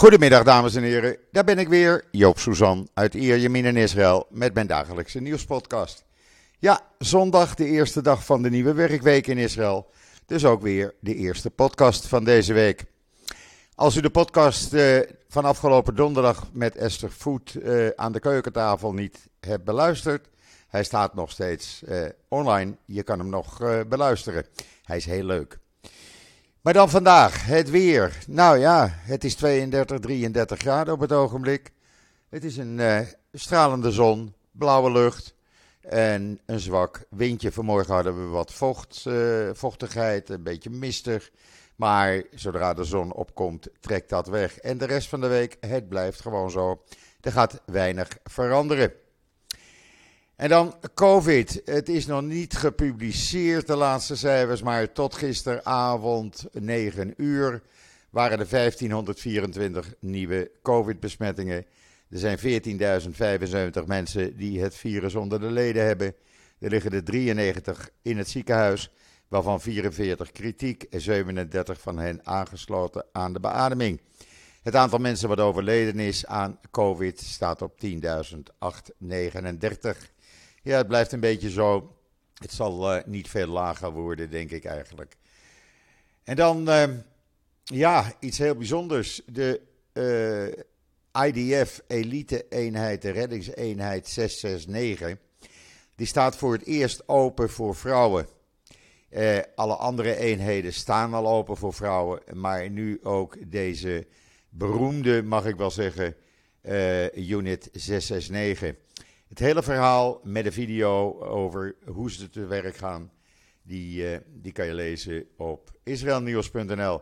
Goedemiddag dames en heren, daar ben ik weer, Joop Suzan uit Ierjemien in Israël met mijn dagelijkse nieuwspodcast. Ja, zondag de eerste dag van de nieuwe werkweek in Israël, dus ook weer de eerste podcast van deze week. Als u de podcast eh, van afgelopen donderdag met Esther Voet eh, aan de keukentafel niet hebt beluisterd, hij staat nog steeds eh, online, je kan hem nog beluisteren. Hij is heel leuk. Maar dan vandaag, het weer. Nou ja, het is 32, 33 graden op het ogenblik. Het is een eh, stralende zon, blauwe lucht en een zwak windje. Vanmorgen hadden we wat vocht, eh, vochtigheid, een beetje mistig. Maar zodra de zon opkomt, trekt dat weg. En de rest van de week, het blijft gewoon zo. Er gaat weinig veranderen. En dan COVID. Het is nog niet gepubliceerd, de laatste cijfers, maar tot gisteravond 9 uur waren er 1524 nieuwe COVID-besmettingen. Er zijn 14.075 mensen die het virus onder de leden hebben. Er liggen er 93 in het ziekenhuis, waarvan 44 kritiek en 37 van hen aangesloten aan de beademing. Het aantal mensen wat overleden is aan COVID staat op 10.839. Ja, het blijft een beetje zo. Het zal uh, niet veel lager worden, denk ik eigenlijk. En dan, uh, ja, iets heel bijzonders. De uh, IDF elite-eenheid, de reddingseenheid 669, die staat voor het eerst open voor vrouwen. alle andere eenheden staan al open voor vrouwen, maar nu ook deze beroemde, mag ik wel zeggen, unit 669. Het hele verhaal met een video over hoe ze te werk gaan, die, uh, die kan je lezen op israelnieuws.nl.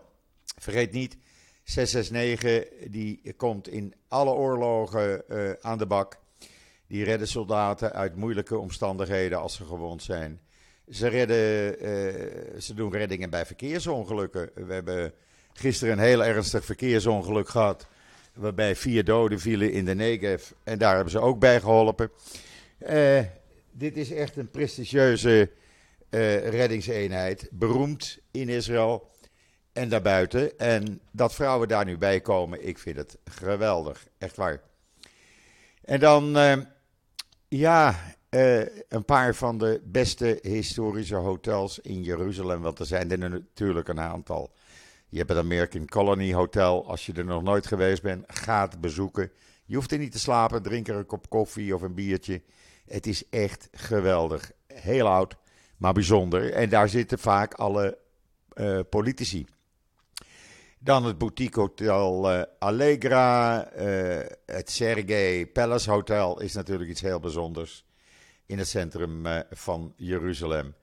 Vergeet niet, 669 die komt in alle oorlogen uh, aan de bak. Die redden soldaten uit moeilijke omstandigheden als ze gewond zijn. Ze, redden, uh, ze doen reddingen bij verkeersongelukken. We hebben gisteren een heel ernstig verkeersongeluk gehad waarbij vier doden vielen in de Negev. En daar hebben ze ook bij geholpen. Uh, dit is echt een prestigieuze uh, reddingseenheid, beroemd in Israël en daarbuiten. En dat vrouwen daar nu bij komen, ik vind het geweldig, echt waar. En dan, uh, ja, een paar van de beste historische hotels in Jeruzalem, want er zijn er natuurlijk een aantal. Je hebt het American Colony Hotel. Als je er nog nooit geweest bent, ga het bezoeken. Je hoeft er niet te slapen. Drink er een kop koffie of een biertje. Het is echt geweldig. Heel oud, maar bijzonder. En daar zitten vaak alle uh, politici. Dan het boutique hotel uh, Allegra. Uh, het Sergei Palace Hotel is natuurlijk iets heel bijzonders. In het centrum van Jeruzalem.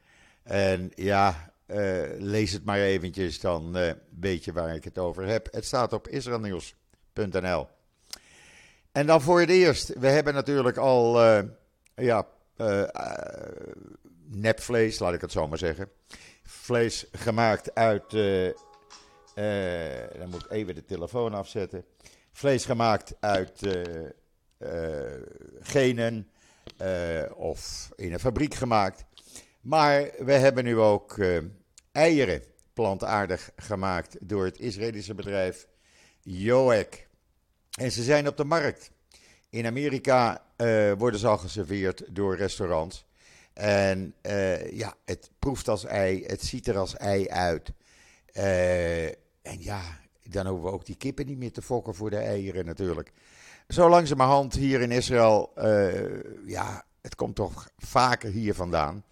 En ja, uh, lees het maar eventjes, dan uh, weet je waar ik het over heb. Het staat op israelnieuws.nl. En dan voor het eerst, we hebben natuurlijk al uh, ja, nepvlees, laat ik het zo maar zeggen. Vlees gemaakt uit, dan moet ik even de telefoon afzetten. Vlees gemaakt uit genen of in een fabriek gemaakt. Maar we hebben nu ook uh, eieren plantaardig gemaakt door het Israëlische bedrijf Joek. En ze zijn op de markt. In Amerika uh, worden ze al geserveerd door restaurants. En uh, ja, het proeft als ei, het ziet er als ei uit. en ja, dan hoeven we ook die kippen niet meer te fokken voor de eieren natuurlijk. Zo langzamerhand hier in Israël, ja, het komt toch vaker hier vandaan.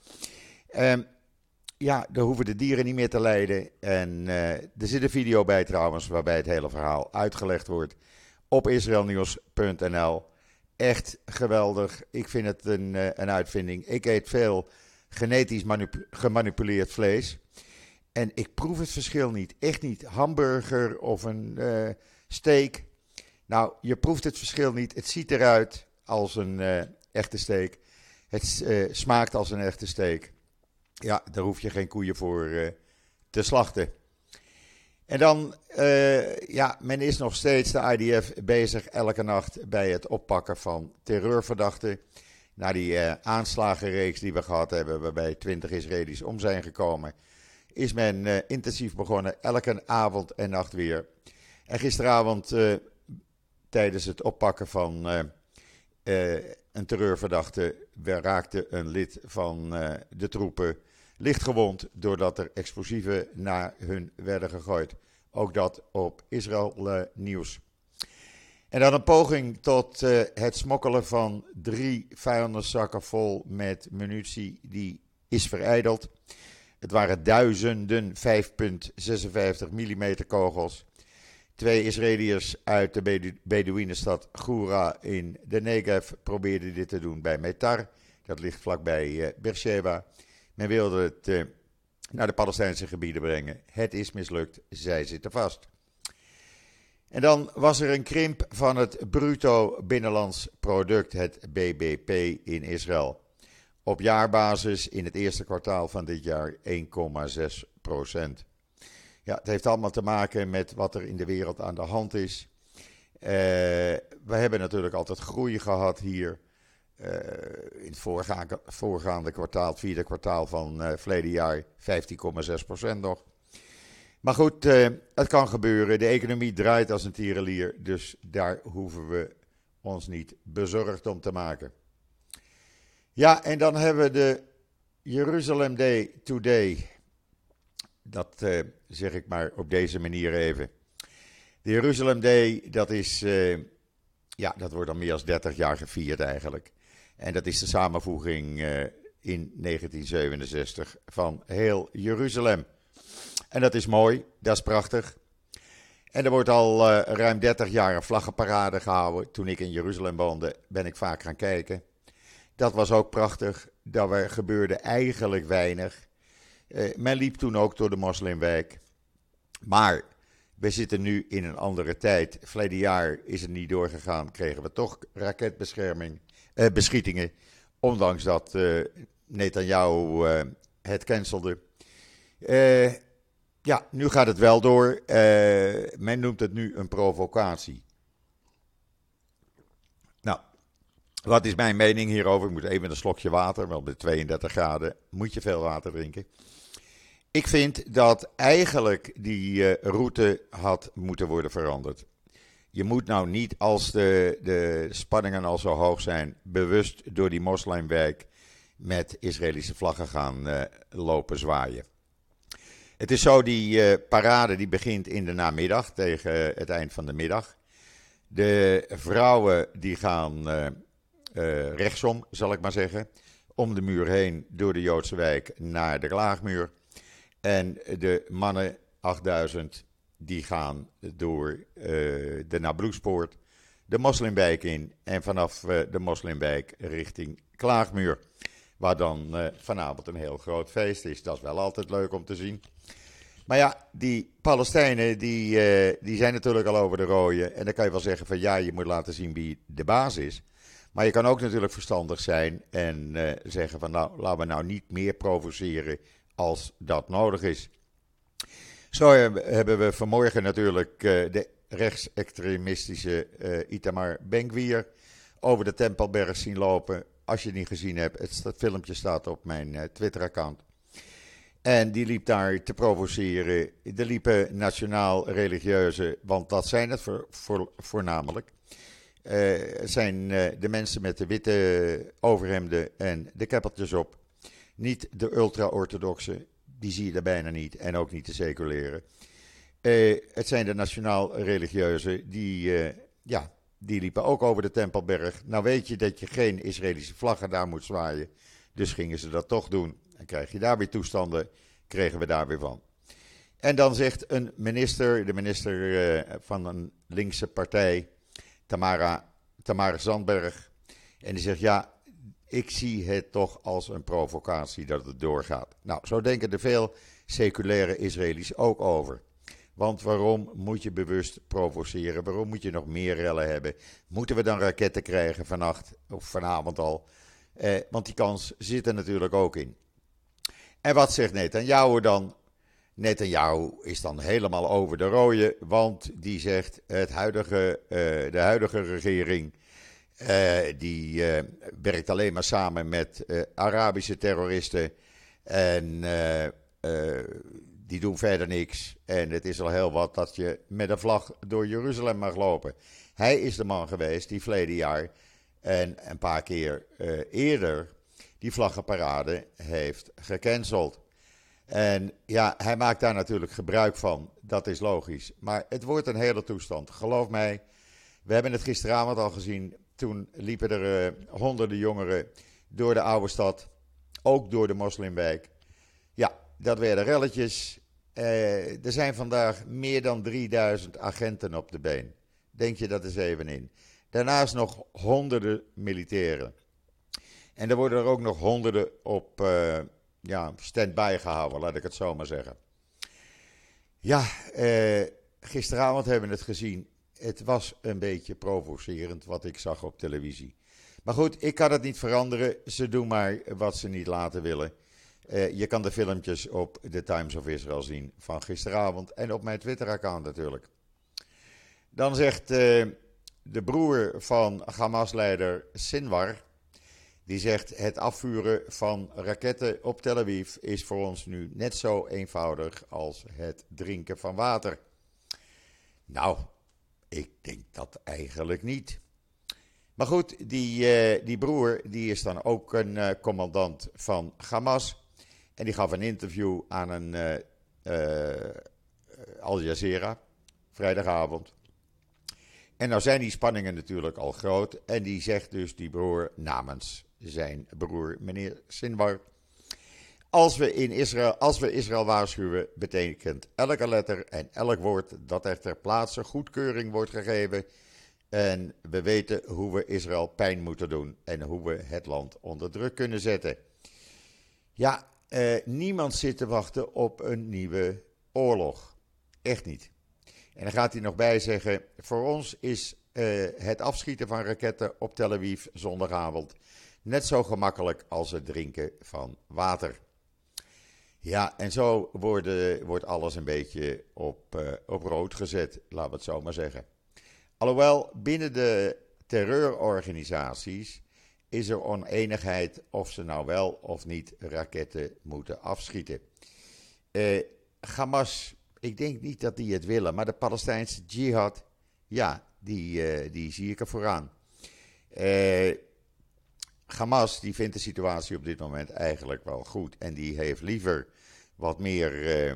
Um, ja, dan hoeven de dieren niet meer te lijden. En uh, er zit een video bij trouwens, waarbij het hele verhaal uitgelegd wordt op israelnieuws.nl. Echt geweldig. Ik vind het een, uh, een uitvinding. Ik eet veel genetisch gemanipuleerd vlees. En ik proef het verschil niet. Echt niet. Hamburger of een uh, steak. Nou, je proeft het verschil niet. Het ziet eruit als een echte steak. Het smaakt als een echte steak. Ja, daar hoef je geen koeien voor uh, te slachten. En dan, uh, ja, men is nog steeds, de IDF, bezig elke nacht bij het oppakken van terreurverdachten. Na die uh, aanslagenreeks die we gehad hebben, waarbij 20 Israëli's om zijn gekomen, is men intensief begonnen, elke avond en nacht weer. En gisteravond tijdens het oppakken van een terreurverdachte raakte een lid van de troepen licht gewond doordat er explosieven naar hun werden gegooid. Ook dat op Israël nieuws. En dan een poging tot het smokkelen van drie vuilniszakken vol met munitie die is vereideld. Het waren duizenden 5,56 mm kogels. Twee Israëliërs uit de Bedouinenstad Goura in de Negev probeerden dit te doen bij Metar. Dat ligt vlakbij uh, Beersheba. Men wilde het uh, naar de Palestijnse gebieden brengen. Het is mislukt, zij zitten vast. En dan was er een krimp van het bruto binnenlands product, het BBP, in Israël. Op jaarbasis in het eerste kwartaal van dit jaar 1,6 procent. Ja, het heeft allemaal te maken met wat er in de wereld aan de hand is. Uh, we hebben natuurlijk altijd groei gehad hier. Uh, in het voorgaande, voorgaande, kwartaal, het vierde kwartaal van uh, verleden jaar, 15,6 procent nog. Maar goed, het kan gebeuren. De economie draait als een tierenlier. Dus daar hoeven we ons niet bezorgd om te maken. Ja, en dan hebben we de Jerusalem Day Today. Dat uh, zeg ik maar op deze manier even. De Jerusalem Day, dat is, uh, ja, dat wordt al meer dan 30 jaar gevierd eigenlijk. En dat is de samenvoeging in 1967 van heel Jeruzalem. En dat is mooi, dat is prachtig. En er wordt al ruim 30 jaar een vlaggenparade gehouden. Toen ik in Jeruzalem woonde, ben ik vaak gaan kijken. Dat was ook prachtig. Daar gebeurde eigenlijk weinig. Uh, men liep toen ook door de moslimwijk. Maar we zitten nu in een andere tijd. Verleden jaar is het niet doorgegaan. Kregen we toch raketbescherming, uh, beschietingen. Ondanks dat uh, Netanyahu het cancelde. Ja, nu gaat het wel door. Uh, men noemt het nu een provocatie. Nou, wat is mijn mening hierover? Ik moet even een slokje water, want bij 32 graden moet je veel water drinken. Ik vind dat eigenlijk die uh, route had moeten worden veranderd. Je moet nou niet, als de, de spanningen al zo hoog zijn, bewust door die moslimwijk met Israëlische vlaggen gaan uh, lopen zwaaien. Het is zo, die uh, parade die begint in de namiddag, tegen het eind van de middag. De vrouwen die gaan rechtsom, zal ik maar zeggen, om de muur heen door de Joodse wijk naar de Klaagmuur. En de mannen, 8000, die gaan door de Nabloespoort de moslimwijk in en vanaf de moslimwijk richting Klaagmuur. Waar dan uh, vanavond een heel groot feest is. Dat is wel altijd leuk om te zien. Maar ja, die Palestijnen die, die zijn natuurlijk al over de rode. En dan kan je wel zeggen van ja, je moet laten zien wie de baas is. Maar je kan ook natuurlijk verstandig zijn en zeggen van nou, laten we nou niet meer provoceren als dat nodig is. Zo hebben we vanmorgen natuurlijk de rechtsextremistische Itamar Benkwier over de Tempelberg zien lopen als je het niet gezien hebt, het filmpje staat op mijn uh, Twitter-account. En die liep daar te provoceren. Er liepen nationaal-religieuze, want dat zijn het voor, voor, voornamelijk. Uh, zijn de mensen met de witte overhemden en de keppeltjes op. Niet de ultra-orthodoxe, die zie je er bijna niet. En ook niet de seculiere. Uh, het zijn de nationaal-religieuze die ja, die liepen ook over de Tempelberg. Nou weet je dat je geen Israëlische vlaggen daar moet zwaaien. Dus gingen ze dat toch doen. En krijg je daar weer toestanden, kregen we daar weer van. En dan zegt een minister, de minister uh, van een linkse partij, Tamara, Tamara Zandberg. En die zegt, ja, ik zie het toch als een provocatie dat het doorgaat. Nou, zo denken er veel seculaire Israëli's ook over. Want waarom moet je bewust provoceren? Waarom moet je nog meer rellen hebben? Moeten we dan raketten krijgen vannacht of vanavond al? Eh, want die kans zit er natuurlijk ook in. En wat zegt Netanyahu dan? Netanyahu is dan helemaal over de rode, want die zegt het huidige, uh, de huidige regering uh, die uh, werkt alleen maar samen met Arabische terroristen en die doen verder niks. En het is al heel wat dat je met een vlag door Jeruzalem mag lopen. Hij is de man geweest die verleden jaar en een paar keer eerder die vlaggenparade heeft gecanceld. En ja, hij maakt daar natuurlijk gebruik van. Dat is logisch. Maar het wordt een hele toestand. Geloof mij, we hebben het gisteravond al gezien. Toen liepen er uh, honderden jongeren door de oude stad. Ook door de moslimwijk. Ja, dat werden relletjes. Uh, er zijn vandaag meer dan 3000 agenten op de been. Denk je dat eens even in. Daarnaast nog honderden militairen. En er worden er ook nog honderden op uh, ja, stand-by gehouden, laat ik het zo maar zeggen. Ja, gisteravond hebben we het gezien. Het was een beetje provocerend wat ik zag op televisie. Maar goed, ik kan het niet veranderen. Ze doen maar wat ze niet laten willen. Uh, je kan de filmpjes op de Times of Israel zien van gisteravond en op mijn Twitter-account natuurlijk. Dan zegt uh, de broer van Hamas-leider Sinwar, die zegt het afvuren van raketten op Tel Aviv is voor ons nu net zo eenvoudig als het drinken van water. Nou, ik denk dat eigenlijk niet. Maar goed, die, uh, die broer die is dan ook een uh, commandant van Hamas. En die gaf een interview aan een uh, Al Jazeera vrijdagavond. En nou zijn die spanningen natuurlijk al groot. En die zegt dus die broer namens zijn broer, meneer Sinwar. Als we, in Israël, als we Israël waarschuwen, betekent elke letter en elk woord dat er ter plaatse goedkeuring wordt gegeven. En we weten hoe we Israël pijn moeten doen en hoe we het land onder druk kunnen zetten. Ja, eh, niemand zit te wachten op een nieuwe oorlog. Echt niet. En dan gaat hij nog bij zeggen: voor ons is uh, het afschieten van raketten op Tel Aviv zondagavond net zo gemakkelijk als het drinken van water. Ja, en zo worden, wordt alles een beetje op, uh, op rood gezet, laten we het zo maar zeggen. Alhoewel binnen de terreurorganisaties is er oneenigheid of ze nou wel of niet raketten moeten afschieten. Uh, Hamas, ik denk niet dat die het willen, maar de Palestijnse jihad, ja, die, uh, die zie ik er vooraan. Uh, Hamas die vindt de situatie op dit moment eigenlijk wel goed. En die heeft liever wat meer uh,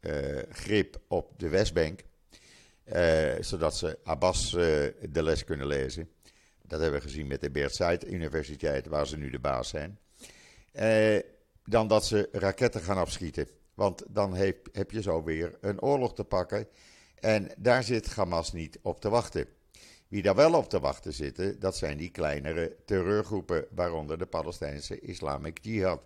uh, grip op de Westbank. Uh, zodat ze Abbas de les kunnen lezen. Dat hebben we gezien met de Beert Said Universiteit, waar ze nu de baas zijn. dan dat ze raketten gaan afschieten. Want dan heb, heb je zo weer een oorlog te pakken. En daar zit Hamas niet op te wachten. Wie daar wel op te wachten zitten, dat zijn die kleinere terreurgroepen, waaronder de Palestijnse Islamic Jihad.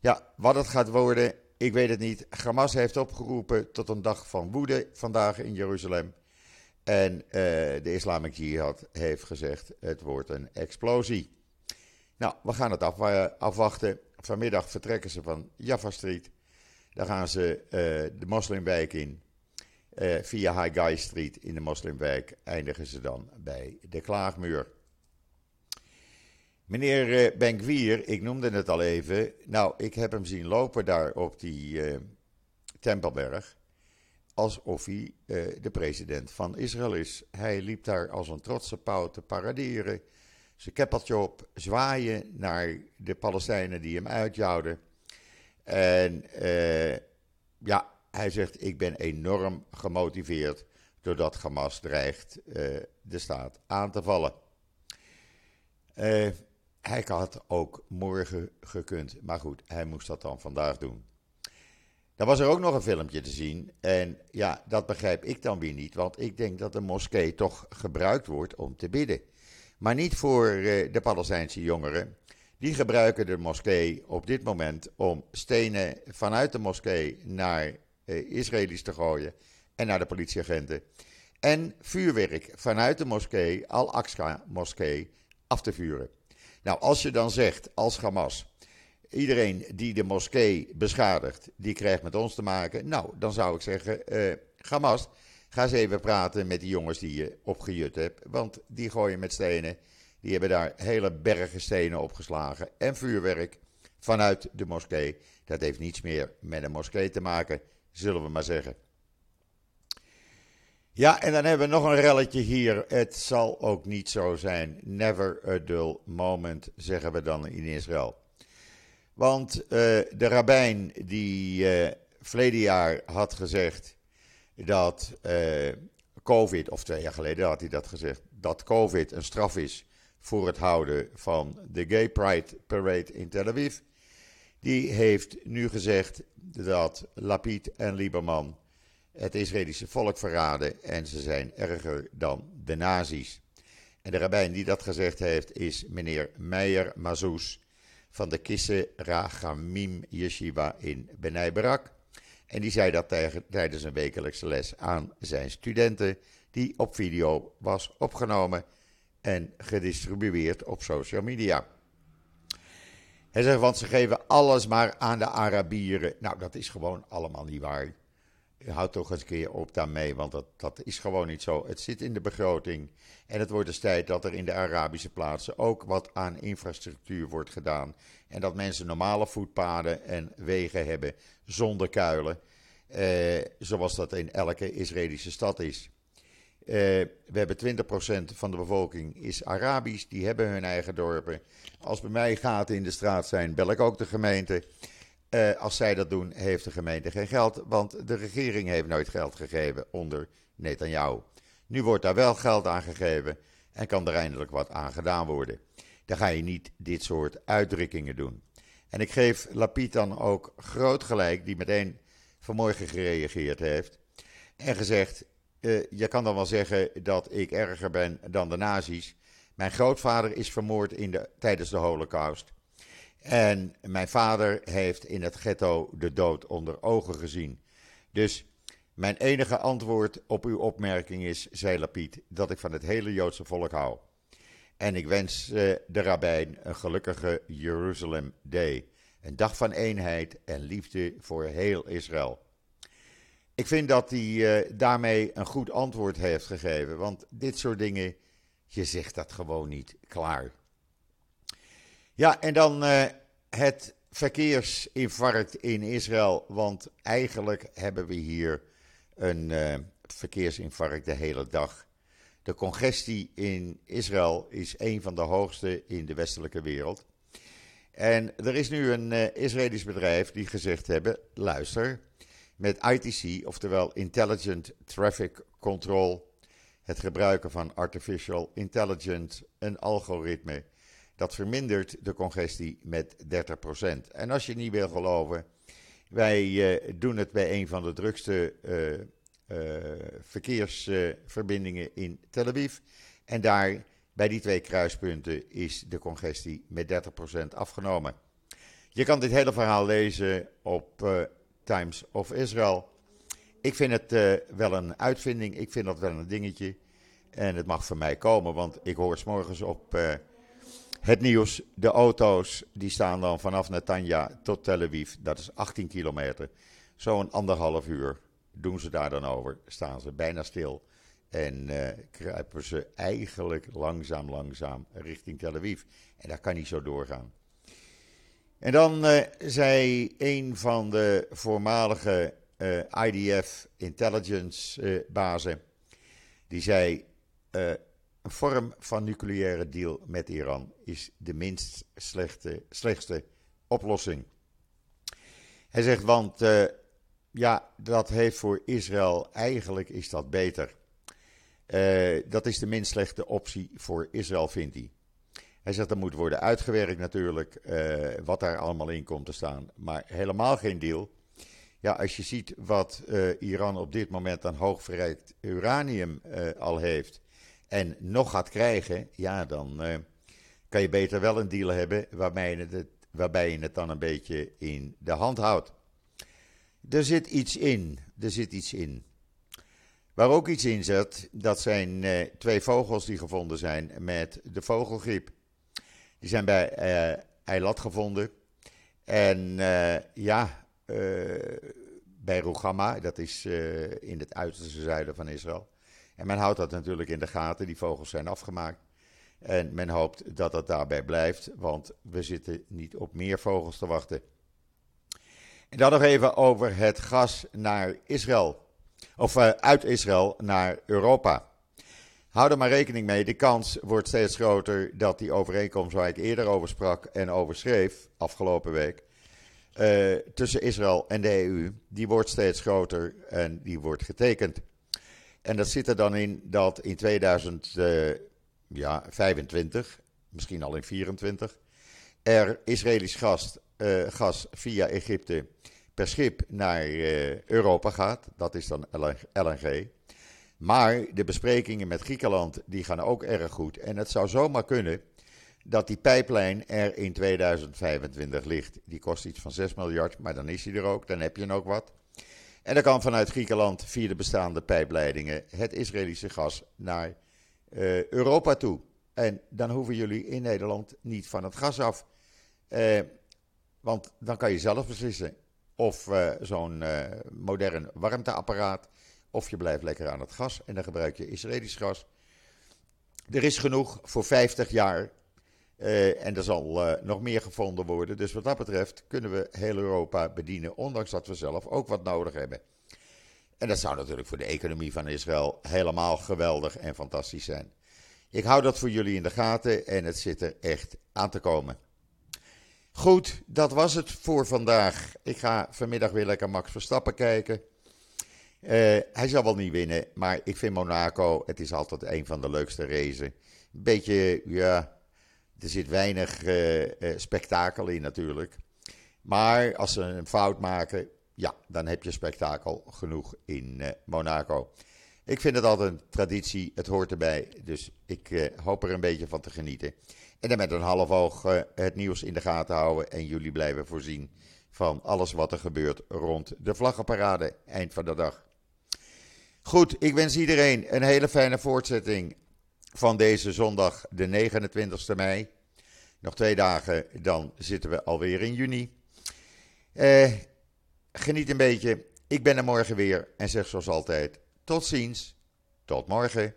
Ja, wat het gaat worden, ik weet het niet. Hamas heeft opgeroepen tot een dag van woede vandaag in Jeruzalem. En uh, de Islamic Jihad heeft gezegd: het wordt een explosie. Nou, we gaan het af, afwachten. Vanmiddag vertrekken ze van Jaffa Street. Dan gaan ze uh, de moslimwijk in. Uh, via High Guy Street in de moslimwijk eindigen ze dan bij de Klaagmuur. Meneer uh, Benkwier, ik noemde het al even. Nou, ik heb hem zien lopen daar op die uh, Tempelberg. Alsof hij de president van Israël is. Hij liep daar als een trotse pauw te paraderen. Zijn keppeltje op, zwaaien naar de Palestijnen die hem uitjouwden. En ja, hij zegt: Ik ben enorm gemotiveerd doordat Hamas dreigt uh, de staat aan te vallen. Uh, hij had ook morgen gekund, maar goed, hij moest dat dan vandaag doen. Dan was er ook nog een filmpje te zien. En ja, dat begrijp ik dan weer niet, want ik denk dat de moskee toch gebruikt wordt om te bidden. Maar niet voor uh, de Palestijnse jongeren. Die gebruiken de moskee op dit moment om stenen vanuit de moskee naar eh, Israëli's te gooien en naar de politieagenten. En vuurwerk vanuit de moskee, Al-Aqsa-moskee, af te vuren. Nou, als je dan zegt als Hamas, iedereen die de moskee beschadigt, die krijgt met ons te maken. Nou, dan zou ik zeggen, uh, Hamas, ga eens even praten met die jongens die je opgejut hebt. Want die gooien met stenen. Die hebben daar hele bergen stenen opgeslagen en vuurwerk vanuit de moskee. Dat heeft niets meer met een moskee te maken, zullen we maar zeggen. Ja, en dan hebben we nog een relletje hier. Het zal ook niet zo zijn. Never a dull moment, zeggen we dan in Israël. Want uh, de rabbijn die uh, verleden jaar had gezegd dat uh, COVID, of twee jaar geleden had hij dat gezegd, dat COVID een straf is voor het houden van de Gay Pride Parade in Tel Aviv. Die heeft nu gezegd dat Lapid en Lieberman het Israëlische volk verraden en ze zijn erger dan de nazi's. En de rabbijn die dat gezegd heeft is meneer Meijer Mazouz van de Kisse Rachamim Yeshiva in Benai Barak. En die zei dat tijdens een wekelijkse les aan zijn studenten, die op video was opgenomen en gedistribueerd op social media. Hij zegt, want ze geven alles maar aan de Arabieren. Nou, dat is gewoon allemaal niet waar. Houd toch eens een keer op daarmee, want dat, dat is gewoon niet zo. Het zit in de begroting. En het wordt dus tijd dat er in de Arabische plaatsen ook wat aan infrastructuur wordt gedaan. En dat mensen normale voetpaden en wegen hebben zonder kuilen. Eh, zoals dat in elke Israëlische stad is. Uh, we hebben 20% van de bevolking is Arabisch, die hebben hun eigen dorpen. Als bij mij gaten in de straat zijn, bel ik ook de gemeente. Uh, als zij dat doen, heeft de gemeente geen geld, want de regering heeft nooit geld gegeven onder Netanyahu. Nu wordt daar wel geld aan gegeven en kan er eindelijk wat aan gedaan worden. Dan ga je niet dit soort uitdrukkingen doen. En ik geef Lapid dan ook groot gelijk, die meteen vanmorgen gereageerd heeft en gezegd: uh, Je kan dan wel zeggen dat ik erger ben dan de nazi's. Mijn grootvader is vermoord in de, tijdens de Holocaust. En mijn vader heeft in het ghetto de dood onder ogen gezien. Dus mijn enige antwoord op uw opmerking is, zei Lapid, dat ik van het hele Joodse volk hou. En ik wens uh, de rabbijn een gelukkige Jeruzalem Day. Een dag van eenheid en liefde voor heel Israël. Ik vind dat hij uh, daarmee een goed antwoord heeft gegeven. Want dit soort dingen, je zegt dat gewoon niet klaar. Ja, en dan uh, het verkeersinfarct in Israël. Want eigenlijk hebben we hier een uh, verkeersinfarct de hele dag. De congestie in Israël is een van de hoogste in de westelijke wereld. En er is nu een Israëlisch bedrijf die gezegd hebben: luister, met ITC, oftewel Intelligent Traffic Control, het gebruiken van artificial intelligence, een algoritme, dat vermindert de congestie met 30%. En als je niet wil geloven, wij uh, doen het bij een van de drukste uh, uh, verkeersverbindingen in Tel Aviv. En daar, bij die twee kruispunten, is de congestie met 30% afgenomen. Je kan dit hele verhaal lezen op Times of Israel. Ik vind het uh, wel een uitvinding, ik vind dat wel een dingetje. En het mag van mij komen, want ik hoor s morgens op uh, het nieuws. De auto's die staan dan vanaf Netanya tot Tel Aviv. Dat is 18 kilometer. Zo'n anderhalf uur doen ze daar dan over. Staan ze bijna stil. En uh, kruipen ze eigenlijk langzaam, langzaam richting Tel Aviv. En dat kan niet zo doorgaan. En dan uh, zei een van de voormalige uh, IDF intelligence uh, bazen, die zei, een vorm van nucleaire deal met Iran is de minst slechte, slechtste oplossing. Hij zegt, want ja, dat heeft voor Israël, eigenlijk is dat beter. dat is de minst slechte optie voor Israël, vindt hij. Hij zegt dat moet worden uitgewerkt natuurlijk, uh, wat daar allemaal in komt te staan. Maar helemaal geen deal. Ja, als je ziet wat uh, Iran op dit moment aan hoogverrijkt uranium uh, al heeft en nog gaat krijgen, ja, dan kan je beter wel een deal hebben waarbij je, het, waarbij je het dan een beetje in de hand houdt. Er zit iets in, er zit iets in. Waar ook iets in zit, dat zijn twee vogels die gevonden zijn met de vogelgriep. Die zijn bij uh, Eilat gevonden. En uh, ja, uh, bij Rugama, dat is in het uiterste zuiden van Israël. En men houdt dat natuurlijk in de gaten, die vogels zijn afgemaakt. En men hoopt dat dat daarbij blijft, want we zitten niet op meer vogels te wachten. En dan nog even over het gas naar Israël. Of uit Israël naar Europa. Hou er maar rekening mee, de kans wordt steeds groter dat die overeenkomst waar ik eerder over sprak en over schreef afgelopen week. Uh, tussen Israël en de EU, die wordt steeds groter en die wordt getekend. En dat zit er dan in dat in 2025, misschien al in 2024, er Israëlisch gas, uh, gas via Egypte per schip naar Europa gaat. Dat is dan LNG. Maar de besprekingen met Griekenland die gaan ook erg goed. En het zou zomaar kunnen dat die pijplijn er in 2025 ligt. Die kost iets van 6 miljard, maar dan is hij er ook. Dan heb je ook wat. En dan kan vanuit Griekenland via de bestaande pijpleidingen het Israëlische gas naar uh, Europa toe. En dan hoeven jullie in Nederland niet van het gas af. Uh, want dan kan je zelf beslissen of uh, zo'n modern warmteapparaat, of je blijft lekker aan het gas en dan gebruik je Israëlisch gas. Er is genoeg voor 50 jaar uh, en er zal uh, nog meer gevonden worden. Dus wat dat betreft kunnen we heel Europa bedienen, ondanks dat we zelf ook wat nodig hebben. En dat zou natuurlijk voor de economie van Israël helemaal geweldig en fantastisch zijn. Ik hou dat voor jullie in de gaten en het zit er echt aan te komen. Goed, dat was het voor vandaag. Ik ga vanmiddag weer lekker Max Verstappen kijken. Uh, hij zal wel niet winnen, maar ik vind Monaco, het is altijd een van de leukste racen. Beetje, ja, er zit weinig uh, uh, spektakel in natuurlijk. Maar als ze een fout maken, ja, dan heb je spektakel genoeg in Monaco. Ik vind het altijd een traditie, het hoort erbij. Dus ik hoop er een beetje van te genieten. En dan met een half oog het nieuws in de gaten houden. En jullie blijven voorzien van alles wat er gebeurt rond de vlaggenparade eind van de dag. Goed, ik wens iedereen een hele fijne voortzetting van deze zondag, de 29e mei. Nog twee dagen, dan zitten we alweer in juni. Eh, geniet een beetje. Ik ben er morgen weer en zeg zoals altijd: tot ziens, tot morgen.